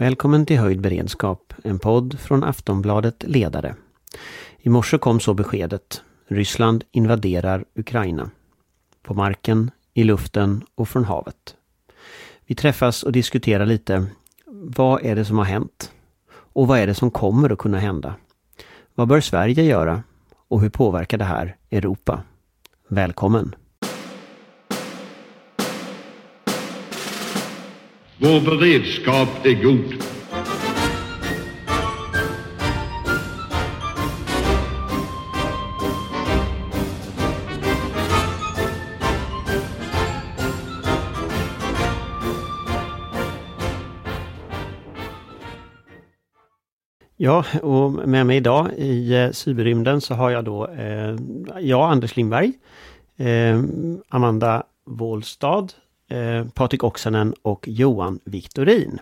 Välkommen till Höjd beredskap, en podd från Aftonbladet Ledare. I morse kom så beskedet. Ryssland invaderar Ukraina. På marken, i luften och från havet. Vi träffas och diskuterar lite. Vad är det som har hänt? Och vad är det som kommer att kunna hända? Vad bör Sverige göra? Och hur påverkar det här Europa? Välkommen! Vår beredskap är god. Ja, och med mig idag i eh, cyberrymden så har jag då eh, jag, Anders Lindberg, eh, Amanda Wåhlstad, eh, Patrik Oksanen och Johan Viktorin.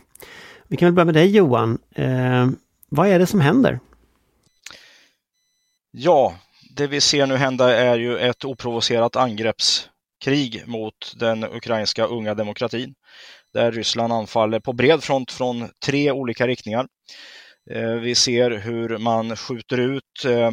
Vi kan väl börja med dig Johan. Eh, vad är det som händer? Ja, det vi ser nu hända är ju ett oprovocerat angreppskrig mot den ukrainska unga demokratin. Där Ryssland anfaller på bred front från tre olika riktningar. Eh, vi ser hur man skjuter ut eh,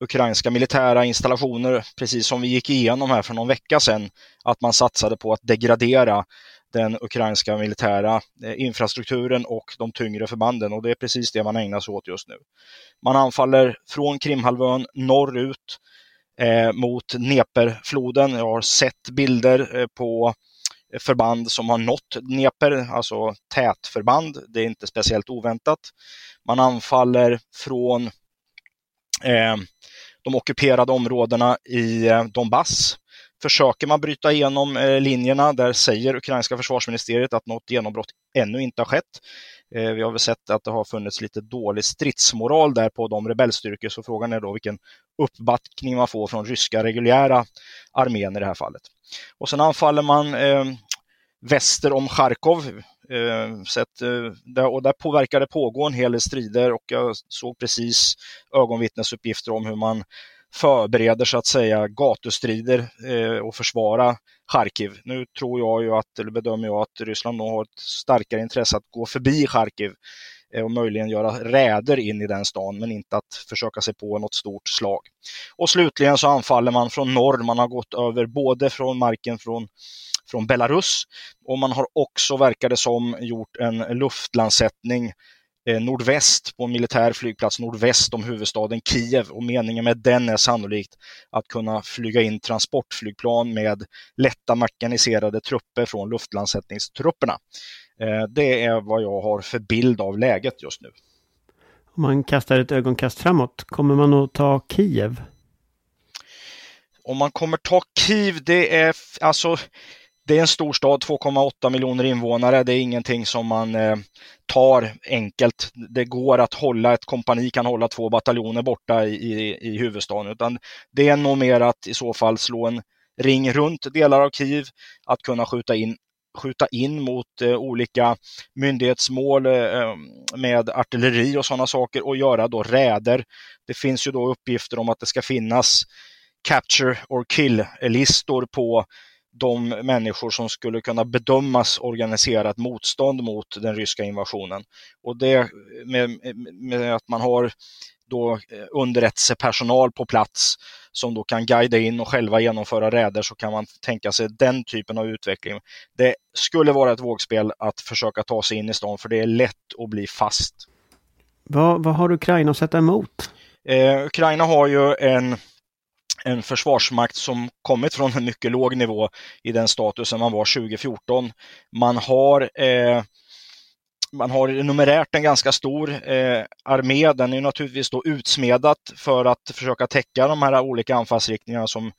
ukrainska militära installationer, precis som vi gick igenom här för någon vecka sedan, att man satsade på att degradera den ukrainska militära eh, infrastrukturen och de tyngre förbanden och det är precis det man ägnar sig åt just nu. Man anfaller från Krimhalvön norrut eh, mot Dneperfloden. Jag har sett bilder eh, på förband som har nått Dnepr, alltså tätförband. Det är inte speciellt oväntat. Man anfaller från Eh, de ockuperade områdena i eh, Donbass. Försöker man bryta igenom eh, linjerna, där säger ukrainska försvarsministeriet att något genombrott ännu inte har skett. Vi har väl sett att det har funnits lite dålig stridsmoral där på de rebellstyrkor, så frågan är då vilken uppbackning man får från ryska reguljära armén i det här fallet. Och sen anfaller man eh, väster om Charkov. Eh, så att, eh, och där påverkar det pågå en hel del strider och jag såg precis ögonvittnesuppgifter om hur man förbereder så att säga gatustrider eh, och försvara Charkiv. Nu tror jag ju att, eller bedömer jag att Ryssland nog har ett starkare intresse att gå förbi Charkiv och möjligen göra räder in i den stan, men inte att försöka sig på något stort slag. Och slutligen så anfaller man från norr. Man har gått över både från marken från från Belarus. Och man har också, verkar det som, gjort en luftlandsättning eh, nordväst på en militär flygplats nordväst om huvudstaden Kiev och meningen med den är sannolikt att kunna flyga in transportflygplan med lätta mekaniserade trupper från luftlandsättningstrupperna. Eh, det är vad jag har för bild av läget just nu. Om man kastar ett ögonkast framåt, kommer man att ta Kiev? Om man kommer ta Kiev, det är alltså det är en stor stad, 2,8 miljoner invånare. Det är ingenting som man eh, tar enkelt. Det går att hålla, ett kompani kan hålla två bataljoner borta i, i, i huvudstaden. Utan det är nog mer att i så fall slå en ring runt delar av Kiev, att kunna skjuta in skjuta in mot eh, olika myndighetsmål eh, eh, med artilleri och sådana saker och göra då räder. Det finns ju då uppgifter om att det ska finnas capture or kill-listor på de människor som skulle kunna bedömas organiserat motstånd mot den ryska invasionen. Och det med, med att man har då eh, underrättelsepersonal på plats som då kan guida in och själva genomföra räder så kan man tänka sig den typen av utveckling. Det skulle vara ett vågspel att försöka ta sig in i stan för det är lätt att bli fast. Vad, vad har Ukraina att sätta emot? Eh, Ukraina har ju en en försvarsmakt som kommit från en mycket låg nivå i den statusen man var 2014. Man har eh, man har numerärt en ganska stor eh, armé. Den är naturligtvis då utsmedat för att försöka täcka de här olika anfallsriktningarna som,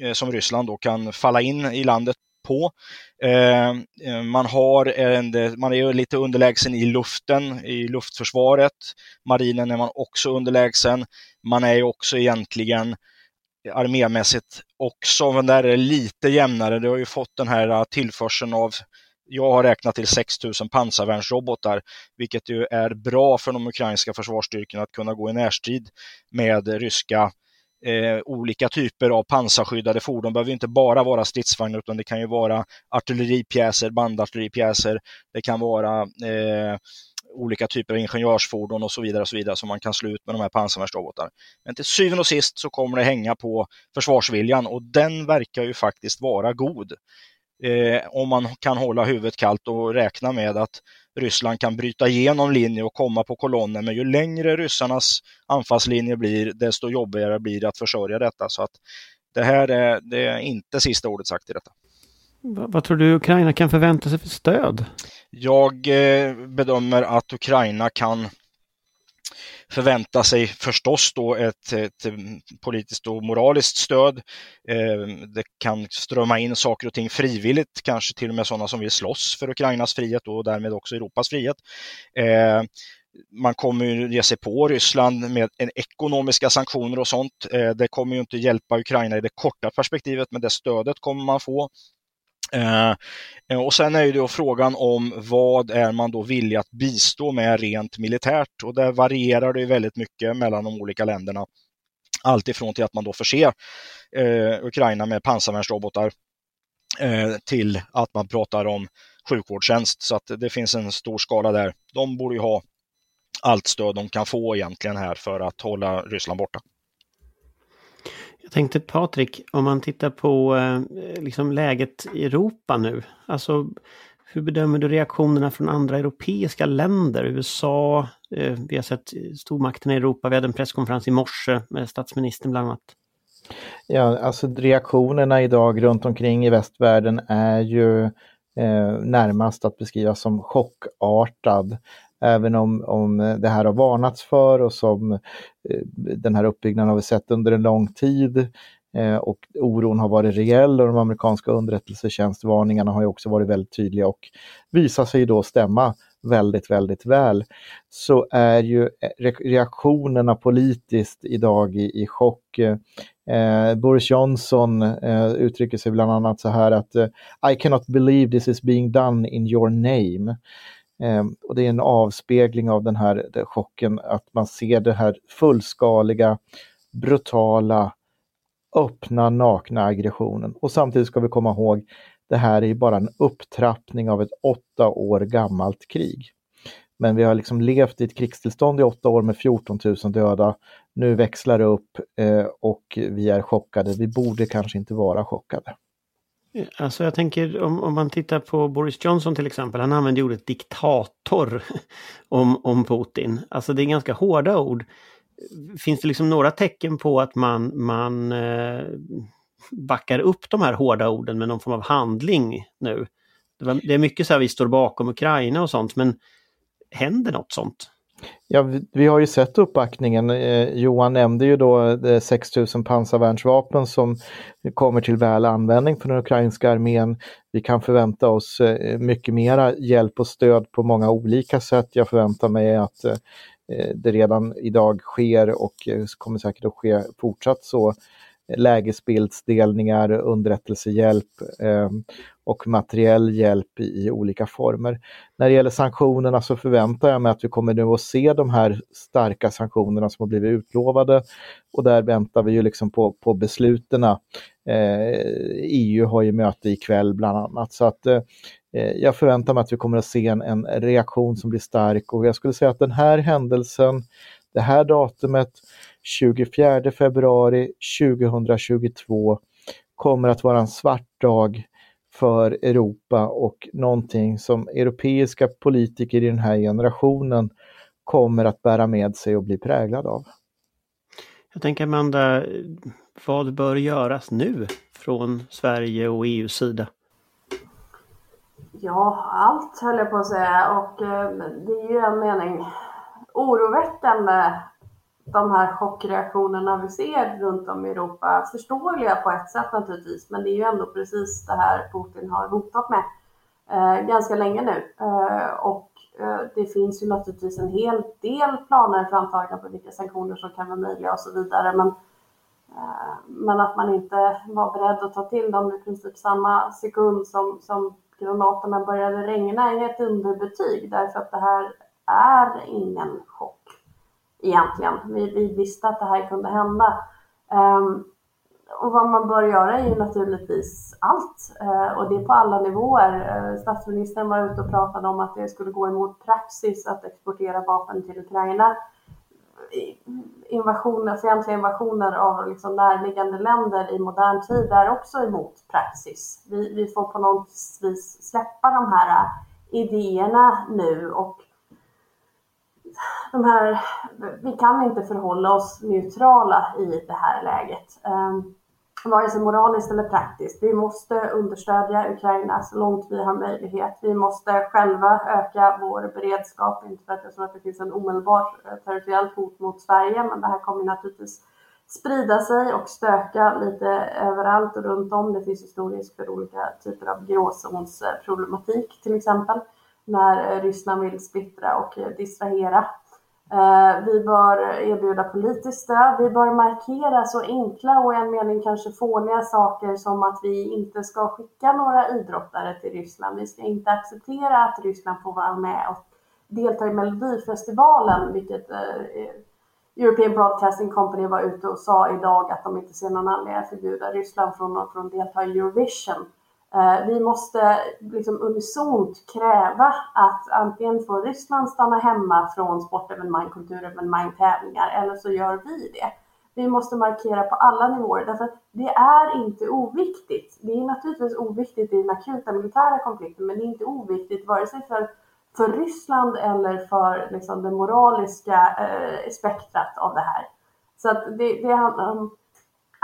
eh, som Ryssland då kan falla in i landet på. Eh, eh man, har en, man är lite underlägsen i luften, i luftförsvaret. Marinen är man också underlägsen. Man är också egentligen Eh, armémässigt också, men där är det lite jämnare. Du har ju fått den här eh, tillförseln av jag har räknat till 6000 pansarvärnsrobotar, vilket ju är bra för de ukrainska försvarsstyrkorna att kunna gå i närstrid med ryska eh, olika typer av pansarskyddade fordon. Det behöver inte bara vara stridsvagnar utan det kan ju vara artilleripjäser, bandartilleripjäser, det kan vara eh, olika typer av ingenjörsfordon och så vidare, och så vidare som man kan slå ut med de här pansarvärnsrobotarna. Men till syvende och sist så kommer det hänga på försvarsviljan och den verkar ju faktiskt vara god. Eh, om man kan hålla huvudet kallt och räkna med att Ryssland kan bryta igenom linje och komma på kolonnen. Men ju längre ryssarnas anfallslinje blir, desto jobbigare blir det att försörja detta. Så att det här är, det är inte sista ordet sagt i detta. Vad, vad tror du Ukraina kan förvänta sig för stöd? Jag eh, bedömer att Ukraina kan förvänta sig förstås då ett, ett eh, politiskt och moraliskt stöd. Eh, det kan strömma in saker och ting frivilligt, kanske till och med sådana som vill slåss för Ukrainas frihet och därmed också Europas frihet. Man kommer ju ge sig på Ryssland med ekonomiska sanktioner och sånt. Det kommer ju inte hjälpa Ukraina i det korta perspektivet, men det stödet kommer man få. Eh, och sen är ju då frågan om vad är man då villig att bistå med rent militärt och där varierar det ju väldigt mycket mellan de olika länderna. Alltifrån till att man då förser eh, Ukraina med pansarvärnsrobotar eh, till att man pratar om sjukvårdstjänst så att det finns en stor skala där. De borde ju ha allt stöd de kan få egentligen här för att hålla Ryssland borta. Jag tänkte Patrik, om man tittar på eh, liksom läget i Europa nu. Alltså hur bedömer du reaktionerna från andra europeiska länder? USA, eh, vi har sett stormakterna i Europa, vi hade en presskonferens i morse med statsministern bland annat. Ja, alltså reaktionerna idag runt omkring i västvärlden är ju eh, närmast att beskriva som chockartad även om, om det här har varnats för och som eh, den här uppbyggnaden har vi sett under en lång tid eh, och oron har varit reell och de amerikanska underrättelsetjänstvarningarna har ju också varit väldigt tydliga och visar sig då stämma väldigt, väldigt väl, så är ju eh, reaktionerna politiskt idag i, i chock. Eh, Boris Johnson eh, uttrycker sig bland annat så här att I cannot believe this is being done in your name. Ehm, och det är en avspegling av den här den chocken att man ser det här fullskaliga, brutala, öppna, nakna aggressionen. Och samtidigt ska vi komma ihåg, det här är bara en upptrappning av ett åtta år gammalt krig. Men vi har liksom levt i ett krigstillstånd i åtta år med 14 000 döda. Nu växlar det upp eh, och vi är chockade. Vi borde kanske inte vara chockade. Alltså jag tänker om, om man tittar på Boris Johnson till exempel, han använder ordet diktator om, om Putin. Alltså det är ganska hårda ord. Finns det liksom några tecken på att man, man eh, backar upp de här hårda orden med någon form av handling nu? Det, var, det är mycket så här vi står bakom Ukraina och sånt men händer något sånt? Ja, vi, har ju sett uppbackningen. Eh, Johan nämnde ju då eh, 6000 pansarvärnsvapen som kommer till väl användning för den ukrainska armén. Vi kan förvänta oss eh, mycket mera hjälp och stöd på många olika sätt. Jag förväntar mig att eh, eh det redan idag sker och eh, kommer säkert att ske fortsatt så lägesbildsdelningar, underrättelsehjälp eh, och materiell hjälp i, i, olika former. När det gäller sanktionerna så förväntar jag mig att vi kommer nu att se de här starka sanktionerna som har blivit utlovade och där väntar vi ju liksom på, på besluten. Eh, EU har ju möte ikväll bland annat så att eh, jag förväntar mig att vi kommer att se en, en reaktion som blir stark och jag skulle säga att den här händelsen, det här datumet 24 februari 2022 kommer att vara en svart dag för Europa och någonting som europeiska politiker i den här generationen kommer att bära med sig och bli präglad av. Jag tänker Amanda, vad bör göras nu från Sverige och EUs sida? Ja, allt höll jag på att säga och eh, det är ju en mening oroväckande de här chockreaktionerna vi ser runt om i Europa, förståeliga på ett sätt naturligtvis, men det är ju ändå precis det här Putin har hotat med eh, ganska länge nu. Eh, och eh, det finns ju naturligtvis en hel del planer framtagna på vilka sanktioner som kan vara möjliga och så vidare, men, eh, men att man inte var beredd att ta till dem i princip samma sekund som, som granaterna började regna är ett underbetyg, därför att det här är ingen chock egentligen. Vi, vi visste att det här kunde hända. Um, och vad man bör göra är ju naturligtvis allt uh, och det är på alla nivåer. Uh, statsministern var ute och pratade om att det skulle gå emot praxis att exportera vapen till Ukraina. Invasioner, alltså fientliga invasioner av liksom närliggande länder i modern tid är också emot praxis. Vi, vi får på något vis släppa de här eh, idéerna nu och de här, vi kan inte förhålla oss neutrala i det här läget. Ehm, vare sig moraliskt eller praktiskt. Vi måste understödja Ukraina så långt vi har möjlighet. Vi måste själva öka vår beredskap, inte för att jag tror att det finns en omedelbar eh, territoriellt hot mot Sverige, men det här kommer naturligtvis sprida sig och stöka lite överallt och runt om. Det finns ju för olika typer av gråzonsproblematik till exempel när eh, Ryssland vill splittra och eh, distrahera. Eh, vi bör erbjuda politiskt stöd. Vi bör markera så enkla och i en mening kanske fåniga saker som att vi inte ska skicka några idrottare till Ryssland. Vi ska inte acceptera att Ryssland får vara med och delta i Melodifestivalen, vilket European Broadcasting Company var ute och sa idag att de inte ser någon anledning att förbjuda Ryssland från att delta i Eurovision. Eh, vi måste liksom unisont kräva att antingen får Ryssland stanna hemma från sportevenemang, kulturevenemang, tävlingar eller så gör vi det. Vi måste markera på alla nivåer därför att det är inte oviktigt. Det är naturligtvis oviktigt i den akuta militära konflikten men det är inte oviktigt vare sig för, för Ryssland eller för liksom, det moraliska eh, spektrat av det här. Så att det, det handlar om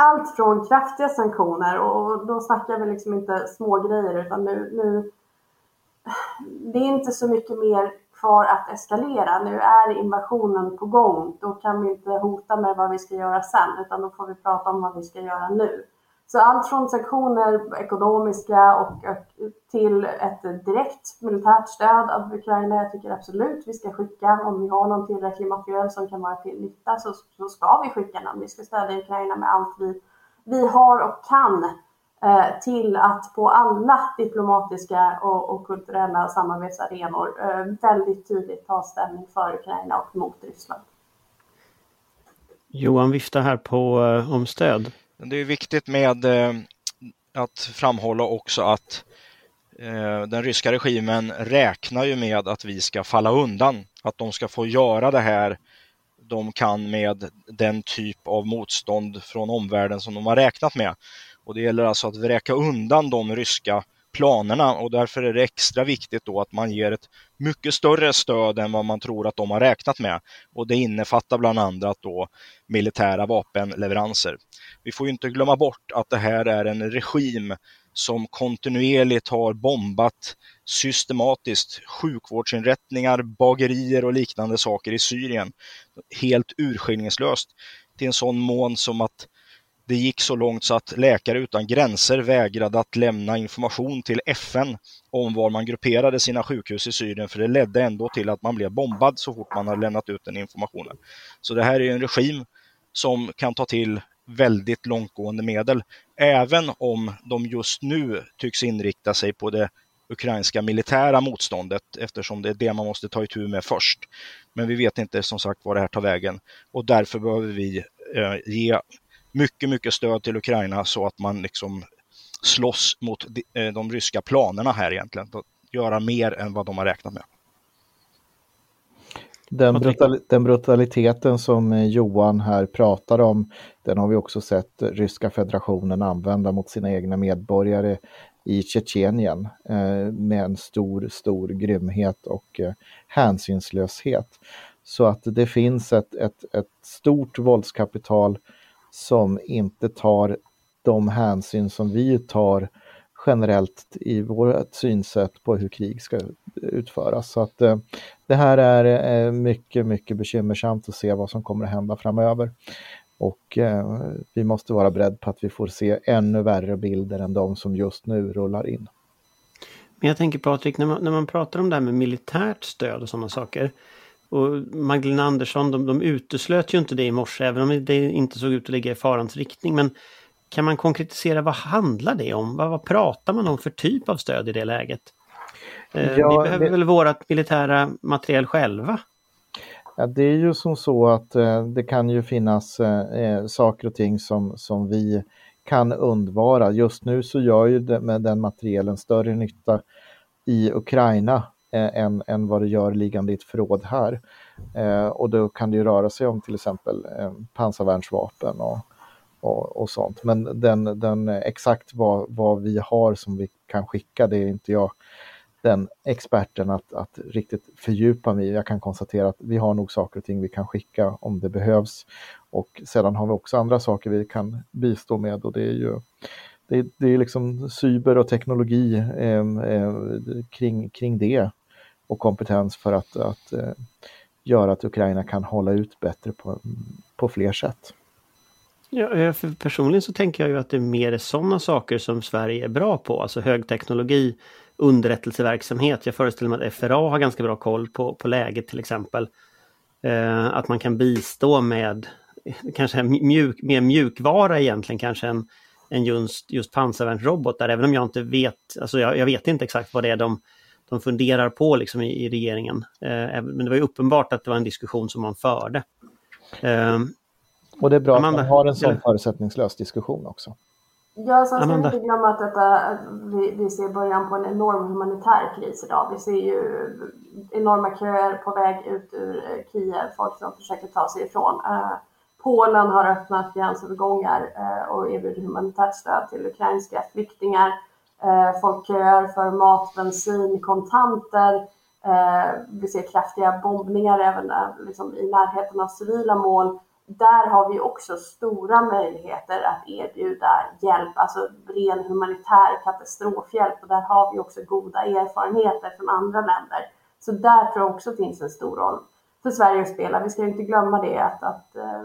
allt från kraftiga sanktioner och då snackar vi liksom inte smågrejer, utan nu, nu det är inte så mycket mer kvar att eskalera. Nu är invasionen på gång. Då kan vi inte hota med vad vi ska göra sen utan då får vi prata om vad vi ska göra nu. Så allt från sanktioner, ekonomiska och, till ett direkt militärt stöd av Ukraina. Jag tycker absolut vi ska skicka, om vi har någon tillräcklig materiel som kan vara till nytta så, så ska vi skicka den. Vi ska stödja Ukraina med allt vi, vi har och kan eh, till att på alla diplomatiska och, och kulturella samarbetsarenor eh, väldigt tydligt ta ställning för Ukraina och mot Ryssland. Johan viftar här på eh, om stöd. Det är viktigt med eh, att framhålla också att eh, den ryska regimen räknar ju med att vi ska falla undan, att de ska få göra det här de kan med den typ av motstånd från omvärlden som de har räknat med. Och det gäller alltså att vräka undan de ryska planerna och därför är det extra viktigt då att man ger ett mycket större stöd än vad man tror att de har räknat med. Och det innefattar bland annat då militära vapenleveranser. Vi får inte glömma bort att det här är en regim som kontinuerligt har bombat systematiskt sjukvårdsinrättningar, bagerier och liknande saker i Syrien. Helt urskillningslöst. Till en sån mån som att det gick så långt så att Läkare utan gränser vägrade att lämna information till FN om var man grupperade sina sjukhus i Syrien, för det ledde ändå till att man blev bombad så fort man hade lämnat ut den informationen. Så det här är en regim som kan ta till väldigt långtgående medel, även om de just nu tycks inrikta sig på det ukrainska militära motståndet eftersom det är det man måste ta itu med först. Men vi vet inte som sagt var det här tar vägen och därför behöver vi eh, ge mycket, mycket stöd till Ukraina så att man liksom slåss mot de, eh, de ryska planerna här egentligen. Att göra mer än vad de har räknat med. Den, brutal, den, brutaliteten som eh, Johan här pratar om, den har vi också sett Ryska federationen använda mot sina egna medborgare i Tjetjenien eh, med en stor, stor grymhet och eh, hänsynslöshet. Så att det finns ett, ett, ett stort våldskapital som inte tar de hänsyn som vi tar generellt i vårt synsätt på hur krig ska utföras. Så att eh, det här är eh, mycket, mycket bekymmersamt att se vad som kommer att hända framöver. Och eh, vi måste vara beredda på att vi får se ännu värre bilder än de som just nu rullar in. Men jag tänker Patrik, när man, när man pratar om det här med militärt stöd och sådana saker. Och Magdalena Andersson, de, de uteslöt ju inte det i morse, även om det inte såg ut att ligga i farans riktning. Men kan man konkretisera vad handlar det om? Vad, vad pratar man om för typ av stöd i det läget? Eh, ja, vi behöver det... väl vårat militära materiel själva? Ja, det är ju som så att eh, det kan ju finnas eh, saker och ting som, som vi kan undvara. Just nu så gör ju det, med den materielen större nytta i Ukraina eh, än, än vad det gör liggande i ett förråd här. Eh, och då kan det ju röra sig om till exempel eh, pansarvärnsvapen och, och, och, sånt. Men den, den, eh, exakt vad, vad vi har som vi kan skicka, det är inte jag den experten att, att riktigt fördjupa mig i. Jag kan konstatera att vi har nog saker och ting vi kan skicka om det behövs. Och sedan har vi också andra saker vi kan bistå med och det är ju det, det är liksom cyber och teknologi eh, eh, kring, kring det och kompetens för att, att eh, göra att Ukraina kan hålla ut bättre på, på fler sätt. Ja, eh, för personligen så tänker jag ju att det är mer sådana saker som Sverige är bra på, alltså högteknologi, underrättelseverksamhet. Jag föreställer mig att FRA har ganska bra koll på, på läget till exempel. Eh, att man kan bistå med kanske mjuk, mer mjukvara egentligen kanske än, än just, just pansarvärnsrobotar, även om jag inte vet, alltså jag, jag, vet inte exakt vad det är de, de funderar på liksom i, i regeringen. Eh, men det var ju uppenbart att det var en diskussion som man förde. Eh, och det är bra Amanda, att man har en sån förutsättningslös diskussion också. Ja, sen ska vi inte glömma att detta, vi, vi ser början på en enorm humanitär kris idag. Vi ser ju enorma köer på väg ut ur Kiev, folk som försöker ta sig ifrån. Eh, Polen har öppnat gränsövergångar eh, och erbjuder humanitärt stöd till ukrainska flyktingar. Eh, folk köar för mat, bensin, kontanter. Eh, vi ser kraftiga bombningar även liksom, i närheten av civila mål där har vi också stora möjligheter att erbjuda hjälp, alltså ren humanitär katastrofhjälp och där har vi också goda erfarenheter från andra länder. Så där tror jag också finns en stor roll för Sverige att spela. Vi ska inte glömma det att, att eh,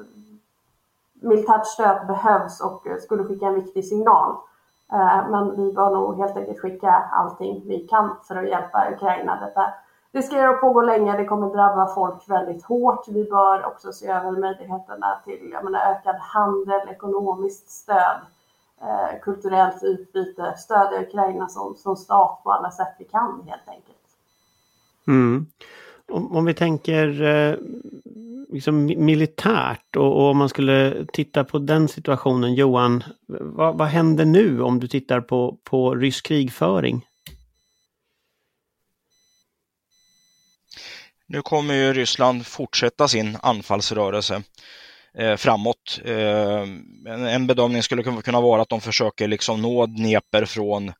militärt stöd behövs och eh, skulle skicka en viktig signal. Eh, men vi bör nog helt enkelt skicka allting vi kan för att hjälpa Ukraina. Detta riskerar att pågå länge, det kommer drabba folk väldigt hårt. Vi bör också se över möjligheterna till jag menar, ökad handel, ekonomiskt stöd, eh, kulturellt utbyte, stödja Ukraina som, som stat på alla sätt vi kan helt enkelt. Mm. Om, om, vi tänker eh, liksom militärt och, och, om man skulle titta på den situationen, Johan, vad, vad händer nu om du tittar på, på rysk krigföring? Nu kommer ju Ryssland fortsätta sin anfallsrörelse eh, framåt. Eh, en, en, bedömning skulle kunna vara att de försöker liksom nå Dnepr från eh,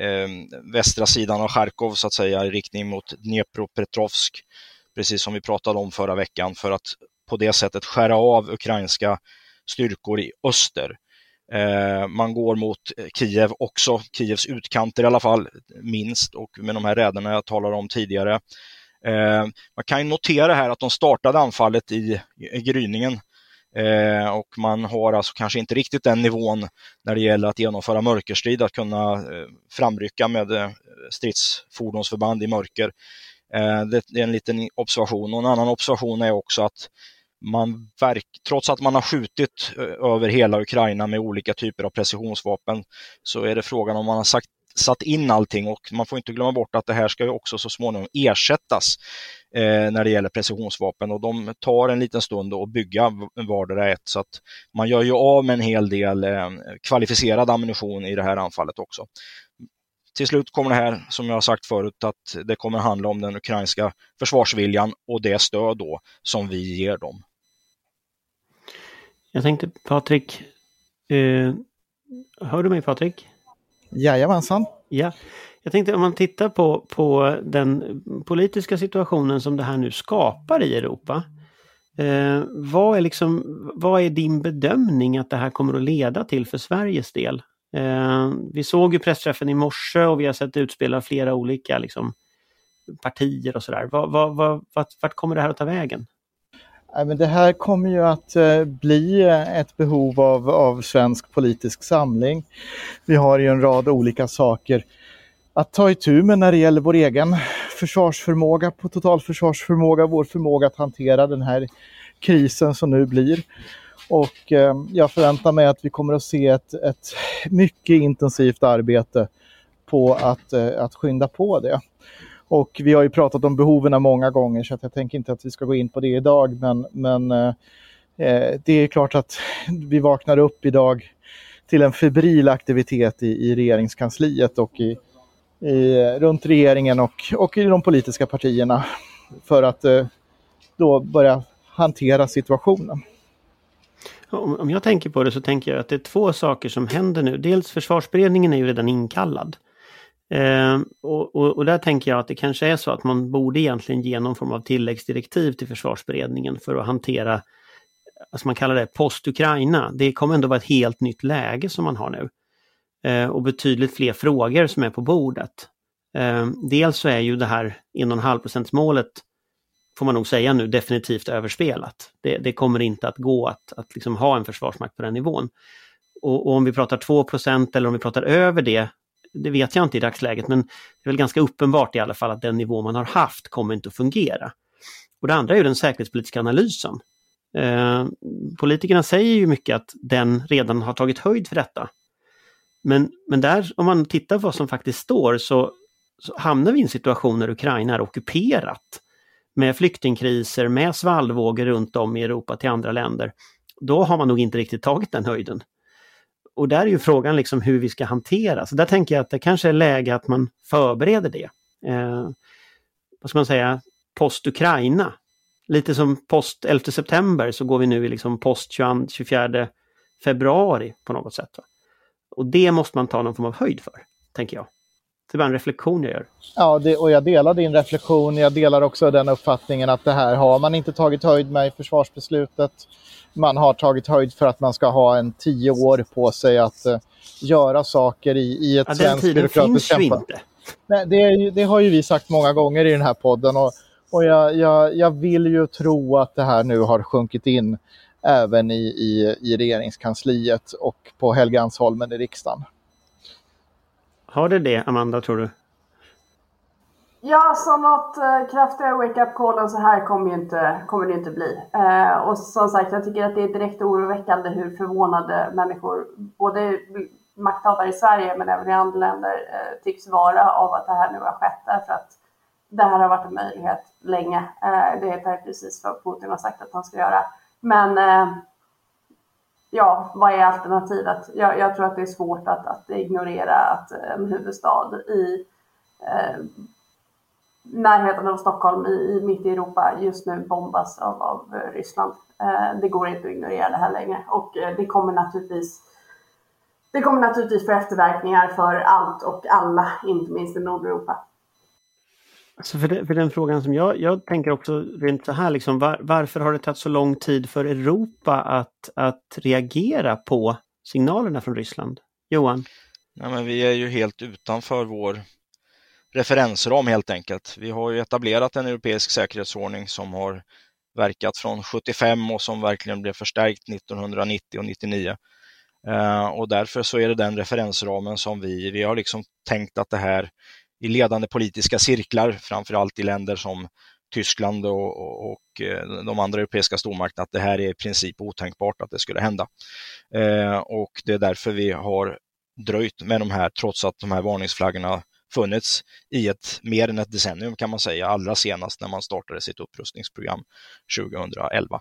Ehm, västra sidan av Charkov så att säga i riktning mot Dnepropetrovsk, precis som vi pratade om förra veckan, för att på det sättet skära av ukrainska styrkor i öster. Eh, man går mot Kiev också, Kievs utkanter i alla fall, minst, och med de här räderna jag talade om tidigare. Eh, man kan notera här att de startade anfallet i, i gryningen eh, och man har alltså kanske inte riktigt den nivån när det gäller att genomföra mörkerstrid, att kunna eh, framrycka med eh, stridsfordonsförband i mörker. Eh, det är en liten observation och en annan observation är också att man verk, trots att man har skjutit eh, över hela Ukraina med olika typer av precisionsvapen så är det frågan om man har sagt satt in allting och man får inte glömma bort att det här ska ju också så småningom ersättas när det gäller precisionsvapen och de tar en liten stund att bygga vardera ett så att man gör ju av med en hel del eh, kvalificerad ammunition i det här anfallet också. Till slut kommer det här, som jag har sagt förut, att det kommer handla om den ukrainska försvarsviljan och det stöd då som vi ger dem. Jag tänkte Patrik, eh, hör du mig Patrik? Jajamensan. Ja. Jag tänkte om man tittar på, på den politiska situationen som det här nu skapar i Europa. Eh, vad, är liksom, vad är din bedömning att det här kommer att leda till för Sveriges del? Eh, vi såg ju pressträffen i morse och vi har sett utspel av flera olika liksom, partier och sådär. Vad, vad, vad, vart, vart kommer det här att ta vägen? men det här kommer ju att eh, bli ett behov av, av svensk politisk samling. Vi har ju en rad olika saker att ta itu med när det gäller vår egen försvarsförmåga, på totalförsvarsförmåga, vår förmåga att hantera den här krisen som nu blir. Och eh, jag förväntar mig att vi kommer att se ett, ett mycket intensivt arbete på att, eh, att skynda på det. Och vi har ju pratat om behoven många gånger så att jag tänker inte att vi ska gå in på det idag. Men, men eh, eh, det är klart att vi vaknar upp idag till en febril aktivitet i, i regeringskansliet och i, i, runt regeringen och, och i de politiska partierna för att eh, då börja hantera situationen. Om jag tänker på det så tänker jag att det är två saker som händer nu. Dels försvarsberedningen är ju redan inkallad. Eh, och, och, och, där tänker jag att det kanske är så att man borde egentligen ge någon form av tilläggsdirektiv till försvarsberedningen för att hantera, alltså man kallar det post-Ukraina. Det kommer ändå vara ett helt nytt läge som man har nu. Eh, och betydligt fler frågor som är på bordet. Eh, dels så är ju det här 1,5 målet får man nog säga nu, definitivt överspelat. Det, det kommer inte att gå att, att liksom ha en försvarsmakt på den nivån. Och, och om vi pratar 2% eller om vi pratar över det, det vet jag inte i dagsläget, men det är väl ganska uppenbart i alla fall att den nivå man har haft kommer inte att fungera. Och det andra är ju den säkerhetspolitiska analysen. Eh, politikerna säger ju mycket att den redan har tagit höjd för detta. Men, men där, om man tittar på vad som faktiskt står, så, så hamnar vi i en situation när Ukraina är ockuperat med flyktingkriser, med svallvågor runt om i Europa till andra länder, då har man nog inte riktigt tagit den höjden. Och där är ju frågan liksom hur vi ska hantera, så där tänker jag att det kanske är läge att man förbereder det. Eh, vad ska man säga, post-Ukraina. Lite som post 11 september så går vi nu i liksom post 22, 24 februari på något sätt. Va? Och det måste man ta någon form av höjd för, tänker jag. Det är bara en reflektion jag gör. Ja, det, och jag delar din reflektion. Jag delar också den uppfattningen att det här har man inte tagit höjd med i försvarsbeslutet. Man har tagit höjd för att man ska ha en tio år på sig att uh, göra saker i, i ett ja, svenskt byråkratiskt kämpa. Den tiden finns ju inte. Nej, det, det, har ju vi sagt många gånger i den här podden och, och jag, jag, jag vill ju tro att det här nu har sjunkit in även i, i, i regeringskansliet och på Helgeandsholmen i riksdagen. Har det det, Amanda, tror du? Ja, så något eh, kraftigare wake-up call än så här kommer, ju inte, kommer det inte bli. Eh, och som sagt, jag tycker att det är direkt oroväckande hur förvånade människor, både makthavare i Sverige men även i andra länder, eh, tycks vara av att det här nu har skett. Därför att det här har varit en möjlighet länge. Eh, det är precis vad Putin har sagt att han ska göra. Men eh, ja, vad är alternativet? Jag, jag, tror att det är svårt att, att ignorera att eh, en huvudstad i eh, närheten av Stockholm, i, i, mitt i Europa, just nu bombas av, av eh, Ryssland. Eh, det går inte att ignorera det här längre och eh, det kommer naturligtvis det kommer naturligtvis få efterverkningar för allt och alla, inte minst i Nordeuropa. Alltså för, det, för den frågan som jag, jag tänker också rent så här, liksom, var, varför har det tagit så lång tid för Europa att, att reagera på signalerna från Ryssland? Johan? Nej, men vi är ju helt utanför vår referensram helt enkelt. Vi har ju etablerat en europeisk säkerhetsordning som har verkat från 75 och som verkligen blev förstärkt 1990 och 1999. Uh, eh, och därför så är det den referensramen som vi, vi har liksom tänkt att det här i ledande politiska cirklar, framförallt i länder som Tyskland och, och, och, eh, de andra europeiska stormakterna, att det här är i princip otänkbart att det skulle hända. Eh, och det är därför vi har dröjt med de här, trots att de här varningsflaggorna funnits i ett mer än ett decennium kan man säga, allra senast när man startade sitt upprustningsprogram 2011.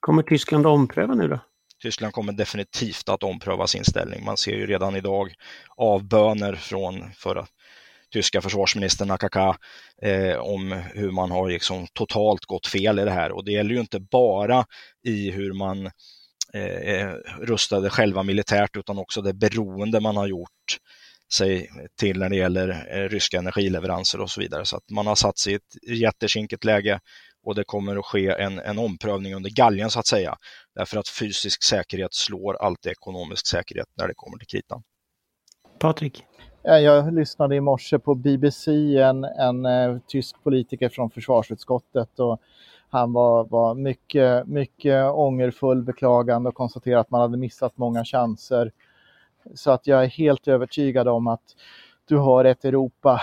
Kommer Tyskland att ompröva nu då? Tyskland kommer definitivt att ompröva sin ställning. Man ser ju redan idag avböner från förra tyska försvarsministern Nakaka eh, om hur man har liksom totalt gått fel i det här. Och det gäller ju inte bara i hur man eh, eh, rustade själva militärt utan också det beroende man har gjort sig till när det gäller eh, ryska energileveranser och så vidare. Så att man har satt sig i ett jättekinkigt läge och det kommer att ske en, en omprövning under galgen så att säga. Därför att fysisk säkerhet slår alltid ekonomisk säkerhet när det kommer till kritan. Patrik? Jag lyssnade i morse på BBC, en, en eh, tysk politiker från försvarsutskottet och han var, var mycket, mycket ångerfull, beklagande och konstaterade att man hade missat många chanser. Så att jag är helt övertygad om att du har ett Europa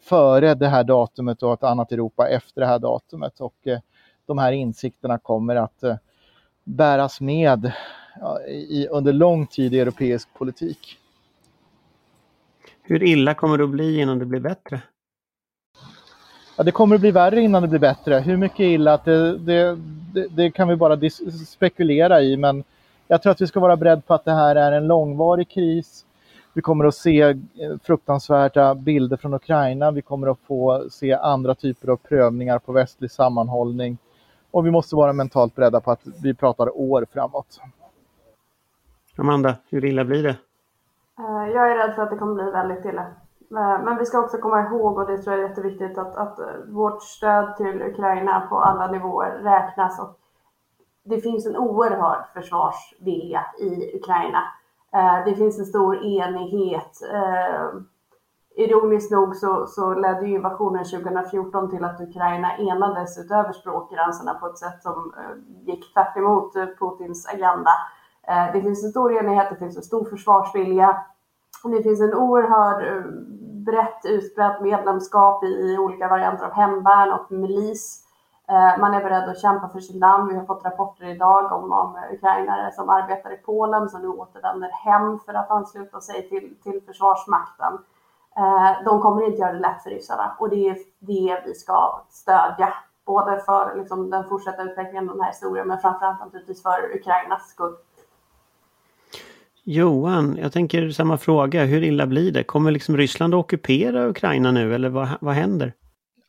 före det här datumet och ett annat Europa efter det här datumet. Och eh, de här insikterna kommer att eh, bäras med i, under lång tid i europeisk politik. Hur illa kommer det att bli innan det blir bättre? Ja, det kommer att bli värre innan det blir bättre. Hur mycket illa att det, det, det, det kan vi bara spekulera i men jag tror att vi ska vara beredda på att det här är en långvarig kris. Vi kommer att se eh, fruktansvärda bilder från Ukraina. Vi kommer att få se andra typer av prövningar på västlig sammanhållning. Och vi måste vara mentalt beredda på att vi pratar år framåt. Amanda, hur illa blir det? Eh, jag är rädd för att det kommer bli väldigt illa. Eh, men vi ska också komma ihåg, och det tror jag är jätteviktigt, att, att vårt stöd till Ukraina på alla nivåer räknas. Och det finns en oerhörd försvarsvilja i Ukraina. Eh, det finns en stor enighet. Ironiskt nog så, så ledde invasionen 2014 till att Ukraina enades utöver språkgränserna på ett sätt som gick tvärt emot Putins agenda. Eh, det finns en stor enighet, det finns en stor försvarsvilja. Det finns en oerhörd eh, brett utbrett medlemskap i olika varianter av hemvärn och milis. Eh, man är beredd att kämpa för sitt land. Vi har fått rapporter idag om, om ukrainare som arbetar i Polen som nu återvänder hem för att ansluta sig till, till Försvarsmakten. De kommer inte göra det lätt för ryssarna och det är det vi ska stödja. Både för liksom, den fortsatta utvecklingen av den här historien men framförallt naturligtvis för Ukrainas skull. Johan, jag tänker samma fråga. Hur illa blir det? Kommer liksom Ryssland att ockupera Ukraina nu eller vad, vad händer?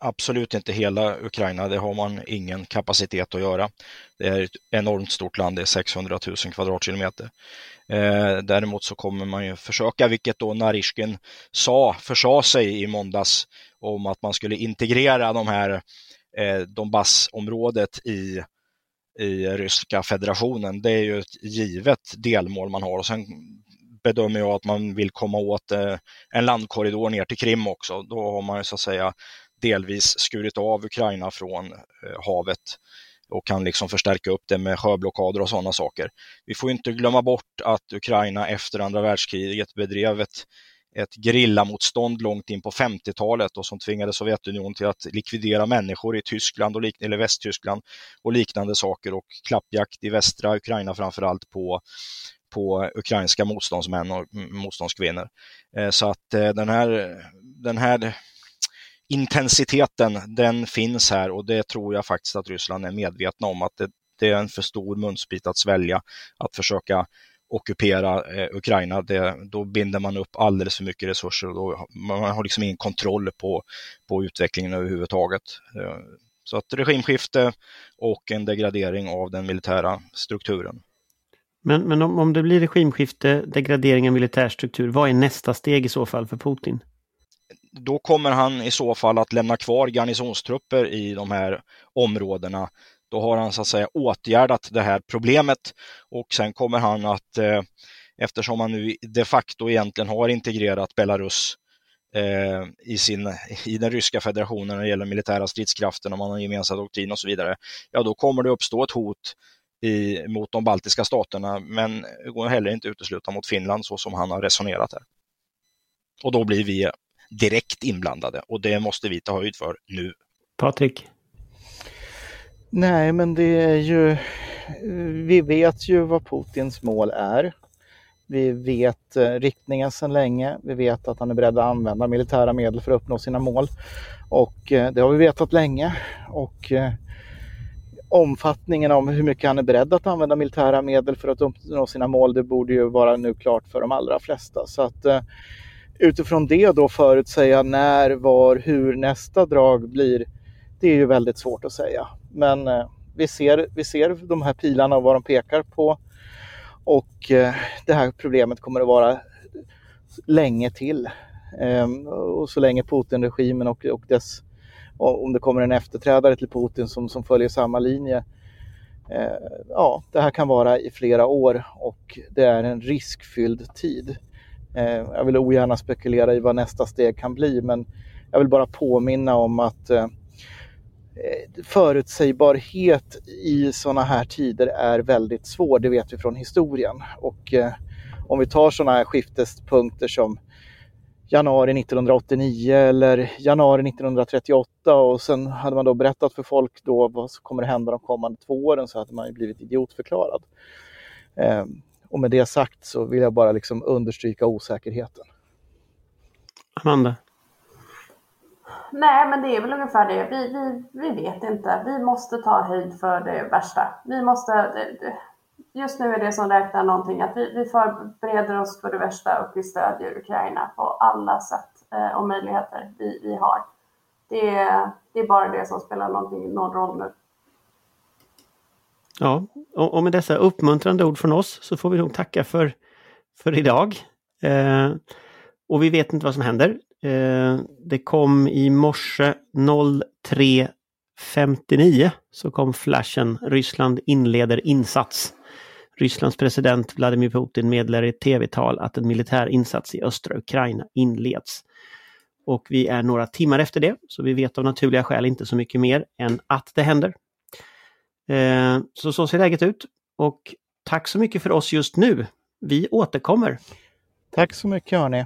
Absolut inte hela Ukraina, det har man ingen kapacitet att göra. Det är ett enormt stort land, det är 600 000 kvadratkilometer. Eh, däremot så kommer man ju försöka, vilket då Narishkin sa, försa sig i måndags om att man skulle integrera de här eh, Donbassområdet i i Ryska federationen. Det är ju ett givet delmål man har och sen bedömer jag att man vill komma åt eh, en landkorridor ner till Krim också. Då har man så att säga delvis skurit av Ukraina från eh, havet och kan liksom förstärka upp det med sjöblockader och sådana saker. Vi får inte glömma bort att Ukraina efter andra världskriget bedrev ett ett gerillamotstånd långt in på 50-talet och som tvingade Sovjetunionen till att likvidera människor i Tyskland och eller Västtyskland och liknande saker och klappjakt i västra Ukraina framförallt på på ukrainska motståndsmän och motståndskvinnor. Eh, så att eh, den här, den här intensiteten, den finns här och det tror jag faktiskt att Ryssland är medvetna om att det, det är en för stor munsbit att svälja att försöka ockupera eh, Ukraina, det, då binder man upp alldeles för mycket resurser och då, man har liksom ingen kontroll på, på utvecklingen överhuvudtaget. Eh, så att regimskifte och en degradering av den militära strukturen. Men, men om, om det blir regimskifte, degradering av militärstruktur, vad är nästa steg i så fall för Putin? Då kommer han i så fall att lämna kvar garnisonstrupper i de här områdena då har han så att säga åtgärdat det här problemet och sen kommer han att, eh, eftersom han nu de facto egentligen har integrerat Belarus eh, i, sin, i den ryska federationen när det gäller militära stridskrafter, om man har gemensam doktrin och så vidare, ja då kommer det uppstå ett hot i, mot de baltiska staterna, men det går heller inte utesluta mot Finland så som han har resonerat här. Och då blir vi direkt inblandade och det måste vi ta höjd för nu. Patrik? Nej, men det är ju... Vi vet ju vad Putins mål är. Vi vet eh, riktningen sedan länge. Vi vet att han är beredd att använda militära medel för att uppnå sina mål. Och eh, det har vi vetat länge. Och eh, omfattningen om hur mycket han är beredd att använda militära medel för att uppnå sina mål, det borde ju vara nu klart för de allra flesta. Så att utifrån det då förutsäga när, var, hur nästa drag blir, det är ju väldigt svårt att säga. Men eh, vi, ser, vi ser de här pilarna och vad de pekar på. Och eh, det här problemet kommer att vara länge till. Ehm, och så länge Putin-regimen och, och dess, om det kommer en efterträdare till Putin som, som följer samma linje, eh, ja, det här kan vara i flera år och det är en riskfylld tid. Eh, jag vill ogärna spekulera i vad nästa steg kan bli, men jag vill bara påminna om att Eh, Eh, förutsägbarhet i sådana här tider är väldigt svår, det vet vi från historien. Och eh, om vi tar sådana här skiftespunkter som januari 1989 eller januari 1938 och sen hade man då berättat för folk då vad som kommer hända de kommande två åren så hade man ju blivit idiotförklarad. Eh, och med det sagt så vill jag bara liksom understryka osäkerheten. Amanda? Nej, men det är väl ungefär det. Vi, vi, vi vet inte. Vi måste ta höjd för det värsta. Vi måste... Just nu är det som räknar någonting att vi, vi förbereder oss för det värsta och vi stödjer Ukraina på alla sätt eh, och möjligheter vi, vi har. Det är, det är bara det som spelar någonting, någon roll nu. Ja, och med dessa uppmuntrande ord från oss så får vi nog tacka för, för idag. Eh, och vi vet inte vad som händer. Eh, det kom i morse 03.59 så kom flashen Ryssland inleder insats. Rysslands president Vladimir Putin meddelar i ett tv-tal att en militär insats i östra Ukraina inleds. Och vi är några timmar efter det, så vi vet av naturliga skäl inte så mycket mer än att det händer. Eh, så så ser läget ut. Och tack så mycket för oss just nu. Vi återkommer. Tack så mycket hörni.